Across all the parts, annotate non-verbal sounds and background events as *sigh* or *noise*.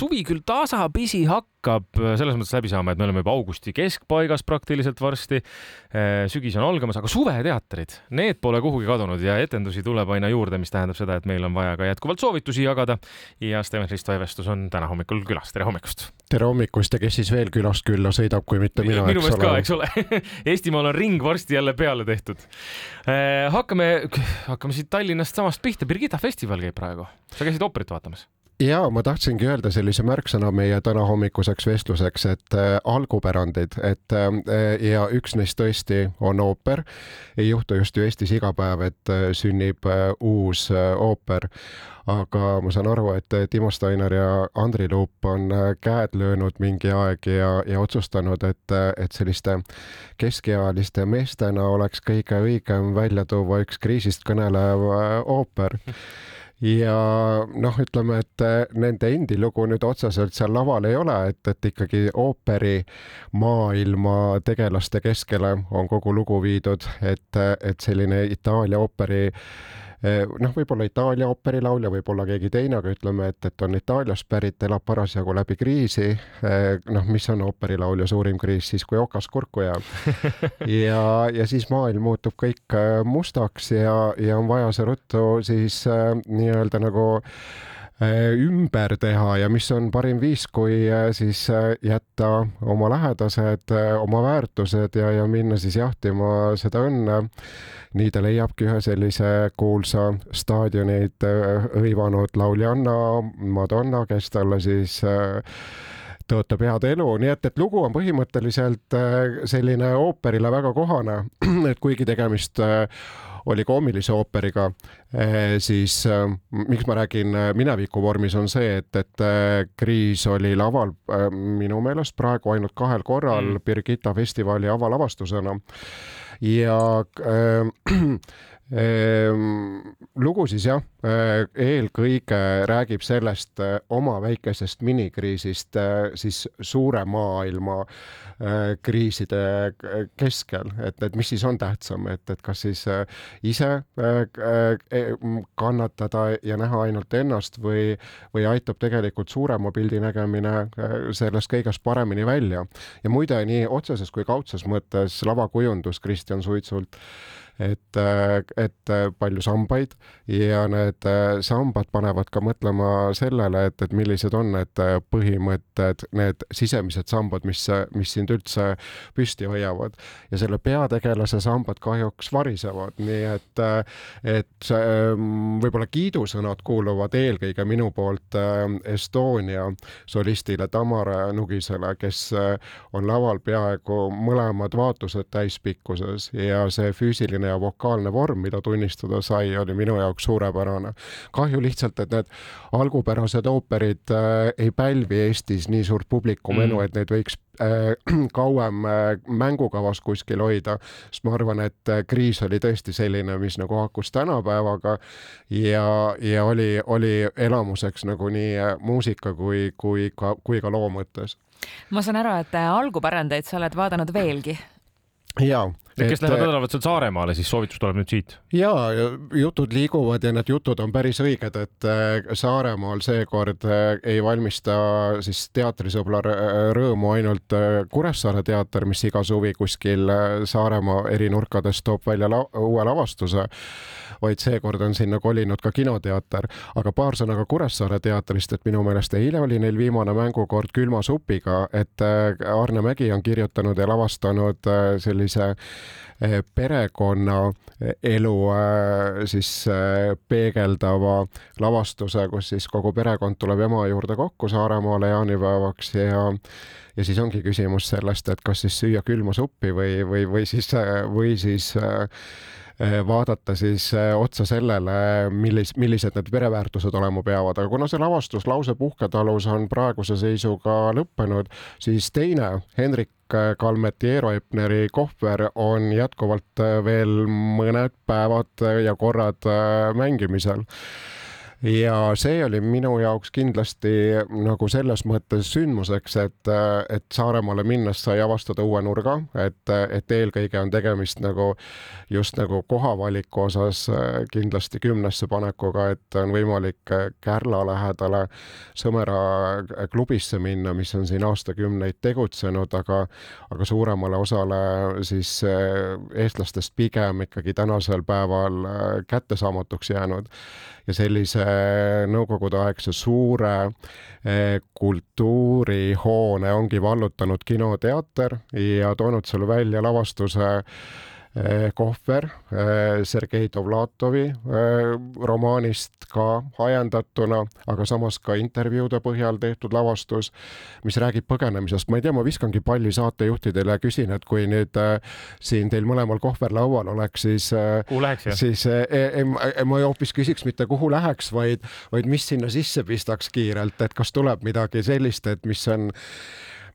suvi küll tasapisi hakkab selles mõttes läbi saama, et me oleme juba augusti keskpaigas praktiliselt varsti. sügis on algamas, aga suveteatrid, need pole kuhugi kadunud ja etendusi tuleb aina juurde, mis tähendab seda, et meil on vaja ka jätkuvalt soovitusi jagada. ja Steven Risto Evestus on täna hommikul külas, tere hommikust! tere hommikust ja kes siis veel külast külla sõidab, kui mitte mina, minu meelest ka, eks ole *laughs* Eestimaal on ring varsti jälle peale tehtud. hakkame, hakkame siit Tallinnast samast pihta, Birgitta festival käib praegu, sa käisid ooperit vaatamas? Ja ma tahtsingi öelda sellise märksõna meie tänahommikuseks vestluseks, et äh, algupärandid, et äh, ja üks neist tõesti on ooper. ei juhtu just ju Eestis iga päev, et äh, sünnib äh, uus äh, ooper, aga ma saan aru, et äh, Timo Steiner ja Andri Luup on äh, käed löönud mingi aeg ja, ja otsustanud, et, äh, et selliste keskealiste meestena oleks kõige õigem välja tuua üks kriisist kõnelev äh, ooper ja noh, ütleme, et eh, nende endi lugu nüüd otseselt seal laval ei ole, et, et ikkagi ooperi maailma tegelaste keskele on kogu lugu viidud, et, et selline Itaalia ooperi eh, noh, võib-olla Itaalia ooperilaulja, võib-olla keegi teine, aga ütleme, et, et on Itaaliast pärit, elab parasjagu läbi kriisi. noh, mis on ooperilaulja suurim kriis siis, kui okas kurku jääb. *laughs* ja, ja siis maailm muutub kõik äh, mustaks ja, ja on vaja see ruttu siis nii-öelda nagu ümber teha ja mis on parim viis, kui äh, siis äh, jätta oma lähedased, oma väärtused ja, ja minna siis jahtima seda õnne. nii ta leiabki ühe sellise kuulsa staadionit hõivanud lauljanna Madonna, kes talle siis tõotab head elu, nii et, et lugu on põhimõtteliselt selline ooperile väga kohane, *clears throat* et kuigi tegemist oli koomilise ooperiga, siis miks ma räägin mineviku vormis, on see, et, et Kriis oli laval minu meelest praegu ainult kahel korral mm. Birgitta festivali avalavastusena ja äh, *clears throat* lugu siis jah, eelkõige räägib sellest oma väikesest minikriisist siis suure maailma kriiside keskel, et, et mis siis on tähtsam, et, et kas siis ise kannatada ja näha ainult ennast või, või aitab tegelikult suurema pildi nägemine sellest kõigest paremini välja. ja muide, nii otseses kui kaudses mõttes lavakujundus Kristjan Suitsult et, et palju sambaid ja need sambad panevad ka mõtlema sellele, et, et millised on need põhimõtted, need sisemised sambad, mis, mis sind üldse püsti hoiavad. ja selle peategelase sambad kahjuks varisevad, nii et, et võib-olla kiidusõnad kuuluvad eelkõige minu poolt Estonia solistile Tamara Nugisele, kes on laval peaaegu mõlemad vaatused täispikkuses ja see füüsiline ja vokaalne vorm, mida tunnistada sai, oli minu jaoks suurepärane. kahju lihtsalt, et need algupärased ooperid äh, ei pälvi Eestis nii suurt publikumenu mm., et neid võiks äh, *clears throat* kauem äh, mängukavas kuskil hoida, sest ma arvan, et äh, Kriis oli tõesti selline, mis nagu haakus tänapäevaga ja, ja oli, oli elamuseks nagu nii äh, muusika kui, kui ka, kui ka loo mõttes. ma saan aru, et äh, algupärandeid sa oled vaadanud veelgi jaa. Kes lähevad nädalavahetusel Saaremaale, siis soovitus tuleb nüüd siit. ja jutud liiguvad ja need jutud on päris õiged, et äh, Saaremaal seekord äh, ei valmista siis teatrisõbra rõõmu ainult äh, Kuressaare teater, mis iga suvi kuskil Saaremaa eri nurkades toob välja la uue lavastuse, vaid seekord on sinna kolinud ka kinoteater. aga paar sõna ka Kuressaare teatrist, et minu meelest eile oli neil viimane mängukord Külma supiga, et Arne Mägi on kirjutanud ja lavastanud sellise perekonna elu siis peegeldava lavastuse, kus siis kogu perekond tuleb ema juurde kokku Saaremaale jaanipäevaks ja ja siis ongi küsimus sellest, et kas siis süüa külma suppi või, või, või siis, või siis vaadata siis otsa sellele, millis, millised need pereväärtused olema peavad, aga kuna see lavastus Lause puhketalus on praeguse seisuga lõppenud, siis teine Henrik Kalmeti Eero Epneri kohver on jätkuvalt veel mõned päevad ja korrad mängimisel ja see oli minu jaoks kindlasti nagu selles mõttes sündmuseks, et, et Saaremaale minnes sai avastada uue nurga, et, et eelkõige on tegemist nagu just nagu kohavaliku osas kindlasti kümnesse panekuga, et on võimalik Kärla lähedale Sõmera klubisse minna, mis on siin aastakümneid tegutsenud, aga, aga suuremale osale siis eestlastest pigem ikkagi tänasel päeval kättesaamatuks jäänud. Ja sellise nõukogudeaegse suure eh, kultuurihoone ongi vallutanud kinoteater ja toonud seal välja lavastuse kohver eh, Sergei Dovlatovi eh, romaanist ka ajendatuna, aga samas ka intervjuude põhjal tehtud lavastus, mis räägib põgenemisest. ma ei tea, ma viskangi palli saatejuhtidele ja küsin, et kui nüüd siin teil mõlemal kohver laual oleks, siis siis eh, ma hoopis küsiks mitte kuhu läheks, vaid, vaid mis sinna sisse pistaks kiirelt, et kas tuleb midagi sellist, et mis on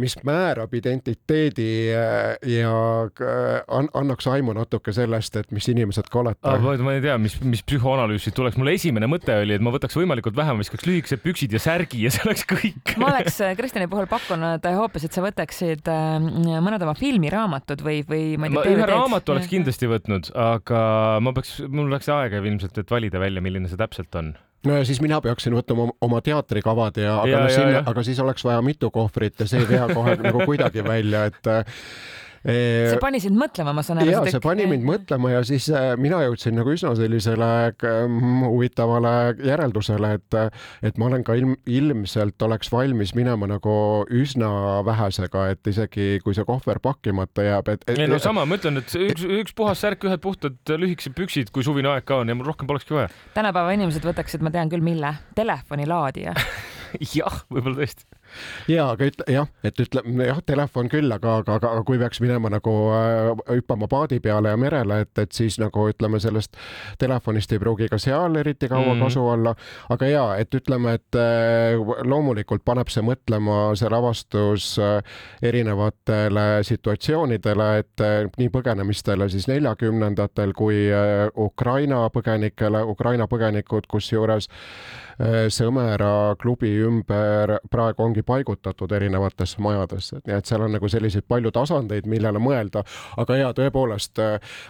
mis määrab identiteedi äh, ja äh, annaks aimu natuke sellest, et mis inimesed ka olete. ma ei tea, mis, mis psühhoanalüüsid tuleks, mul esimene mõte oli, et ma võtaks võimalikult vähe, ma viskaks lühikesed püksid ja särgi ja see oleks kõik. ma oleks äh, Kristjani puhul pakkunud hoopis, et sa võtaksid mõned oma filmiraamatud või, või ma ei tea. ühe raamatu oleks kindlasti võtnud, aga ma peaks, mul läks aega ilmselt, et valida välja, milline see täpselt on no ja siis mina peaksin võtma oma, teatrikavad ja, aga ja, no sinna, aga siis oleks vaja mitu kohvrit ja see ei vea kohe nagu kuidagi välja, et see pani sind mõtlema, ma saan aru. ja see pani mind mõtlema ja siis äh, mina jõudsin nagu üsna sellisele mm, huvitavale järeldusele, et, et ma olen ka ilm, ilmselt oleks valmis minema nagu üsna vähesega, et isegi kui see kohver pakkimata jääb, et, et. ei no sama, ma ütlen, et üks, üks puhas särk, ühed puhtad lühikesed püksid, kui suvine aeg ka on ja mul rohkem polekski vaja. tänapäeva inimesed võtaksid, ma tean küll, mille, telefonilaadija *laughs* jah, võib-olla tõesti ja, aga ütle jah, et ütleme jah, telefon küll, aga, aga, aga kui peaks minema nagu äh, hüppama paadi peale ja merele, et, et siis nagu ütleme, sellest telefonist ei pruugi ka seal eriti kaua mm. kasu olla. aga ja, et ütleme, et äh, loomulikult paneb see mõtlema, see lavastus äh, erinevatele situatsioonidele, et nii põgenemistele siis neljakümnendatel kui Ukraina põgenikele, Ukraina põgenikud, kusjuures Sõmera klubi ümber praegu ongi paigutatud erinevatesse majadesse, nii et seal on nagu selliseid palju tasandeid, millele mõelda. aga ja tõepoolest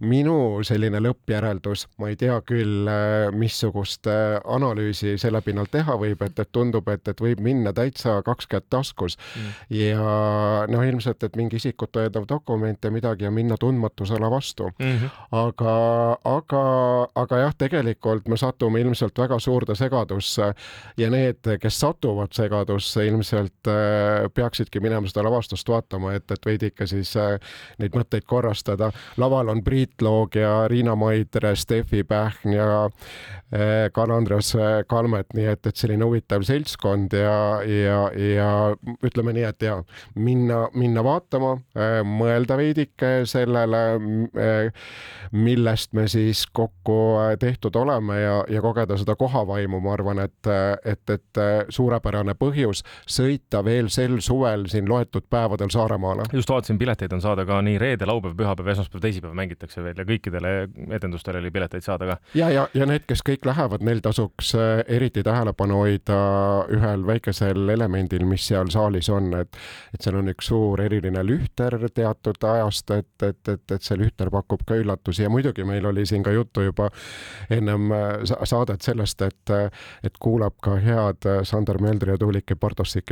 minu selline lõppjäreldus, ma ei tea küll, missugust analüüsi selle pinnalt teha võib, et, et tundub, et, et võib minna täitsa kaks kätt taskus mm. ja noh, ilmselt, et mingi isikut tõendav dokument ja midagi ja minna tundmatusele vastu mm. -hmm. aga, aga, aga jah, tegelikult me satume ilmselt väga suurde segadusse ja need, kes satuvad segadusse, ilmselt äh, peaksidki minema seda lavastust vaatama, et, et veidike siis äh, neid mõtteid korrastada. laval on Priit Loog ja Riina Maidre, Steffi Pähn ja äh, Karl-Andres Kalmet, nii et, et selline huvitav seltskond ja, ja, ja ütleme nii, et ja minna, minna vaatama, mõelda veidike sellele, millest me siis kokku tehtud oleme ja, ja kogeda seda kohavaimu, ma arvan, et, et, et suurepärane põhjus sõita veel sel suvel siin loetud päevadel Saaremaale. just vaatasin, pileteid on saada ka nii reede, laupäev, pühapäev, esmaspäev, teisipäev mängitakse veel ja kõikidele etendustele oli pileteid saada ka. ja, ja, ja need, kes kõik lähevad, neil tasuks äh, eriti tähelepanu hoida ühel väikesel elemendil, mis seal saalis on, et, et seal on üks suur eriline lühter teatud ajast, et, et, et, et see lühter pakub ka üllatusi ja muidugi meil oli siin ka juttu juba ennem äh, saadet sellest, et, et et kuulab ka head äh, Sander Meldri ja Tuulike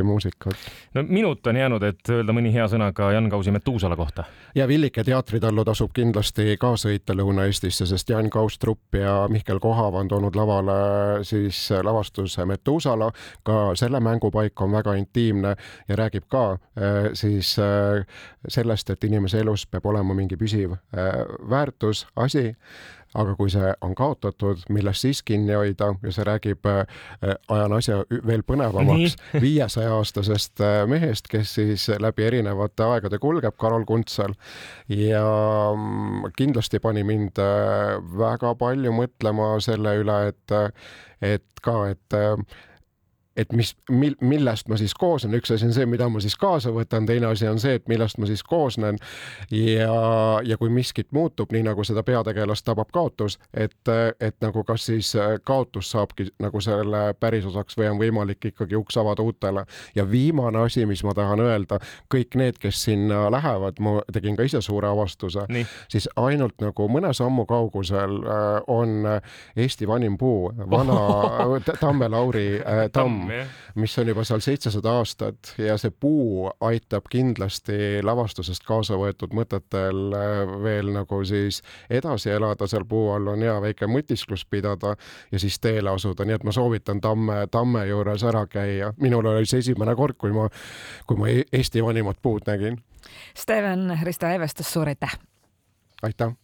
Bartossiki muusikat. no minut on jäänud, et öelda mõni hea sõna ka Jan Kausi Metuusala kohta. ja Villike teatritallu tasub kindlasti ka sõita Lõuna-Eestisse, sest Jan Kaus Trupp ja Mihkel Kohav on toonud lavale siis lavastuse Metuusala. ka selle mängupaik on väga intiimne ja räägib ka äh, siis äh, sellest, et inimese elus peab olema mingi püsiv väärtus, asi aga kui see on kaotatud, millest siis kinni hoida ja see räägib, äh, ajan asja veel põnevamaks, *laughs* viiesaja aastasest äh, mehest, kes siis läbi erinevate aegade kulgeb, Karol Kuntsal. ja mm, kindlasti pani mind äh, väga palju mõtlema selle üle, et, et ka, et et mis, mil, millest ma siis koosnen, üks asi on see, mida ma siis kaasa võtan, teine asi on see, et millest ma siis koosnen. ja, ja kui miskit muutub, nii nagu seda peategelast tabab kaotus, et, et nagu kas siis kaotus saabki nagu selle pärisosaks või on võimalik ikkagi uks avada uutele. ja viimane asi, mis ma tahan öelda, kõik need, kes sinna lähevad, ma tegin ka ise suure avastuse, siis ainult nagu mõne sammu kaugusel äh, on Eesti vanim puu, vana *laughs* Tamme Lauri äh, tamm mis on juba seal seitsesada aastat ja see puu aitab kindlasti lavastusest kaasa võetud mõtetel äh, veel nagu siis edasi elada, seal puu all on hea väike mõtisklus pidada ja siis teele asuda, nii et ma soovitan tamme, tamme juures ära käia. minul oli see esimene kord, kui ma, kui ma e-, Eesti vanimat puud nägin. Steven Risto Evestus, suur aitäh! aitäh!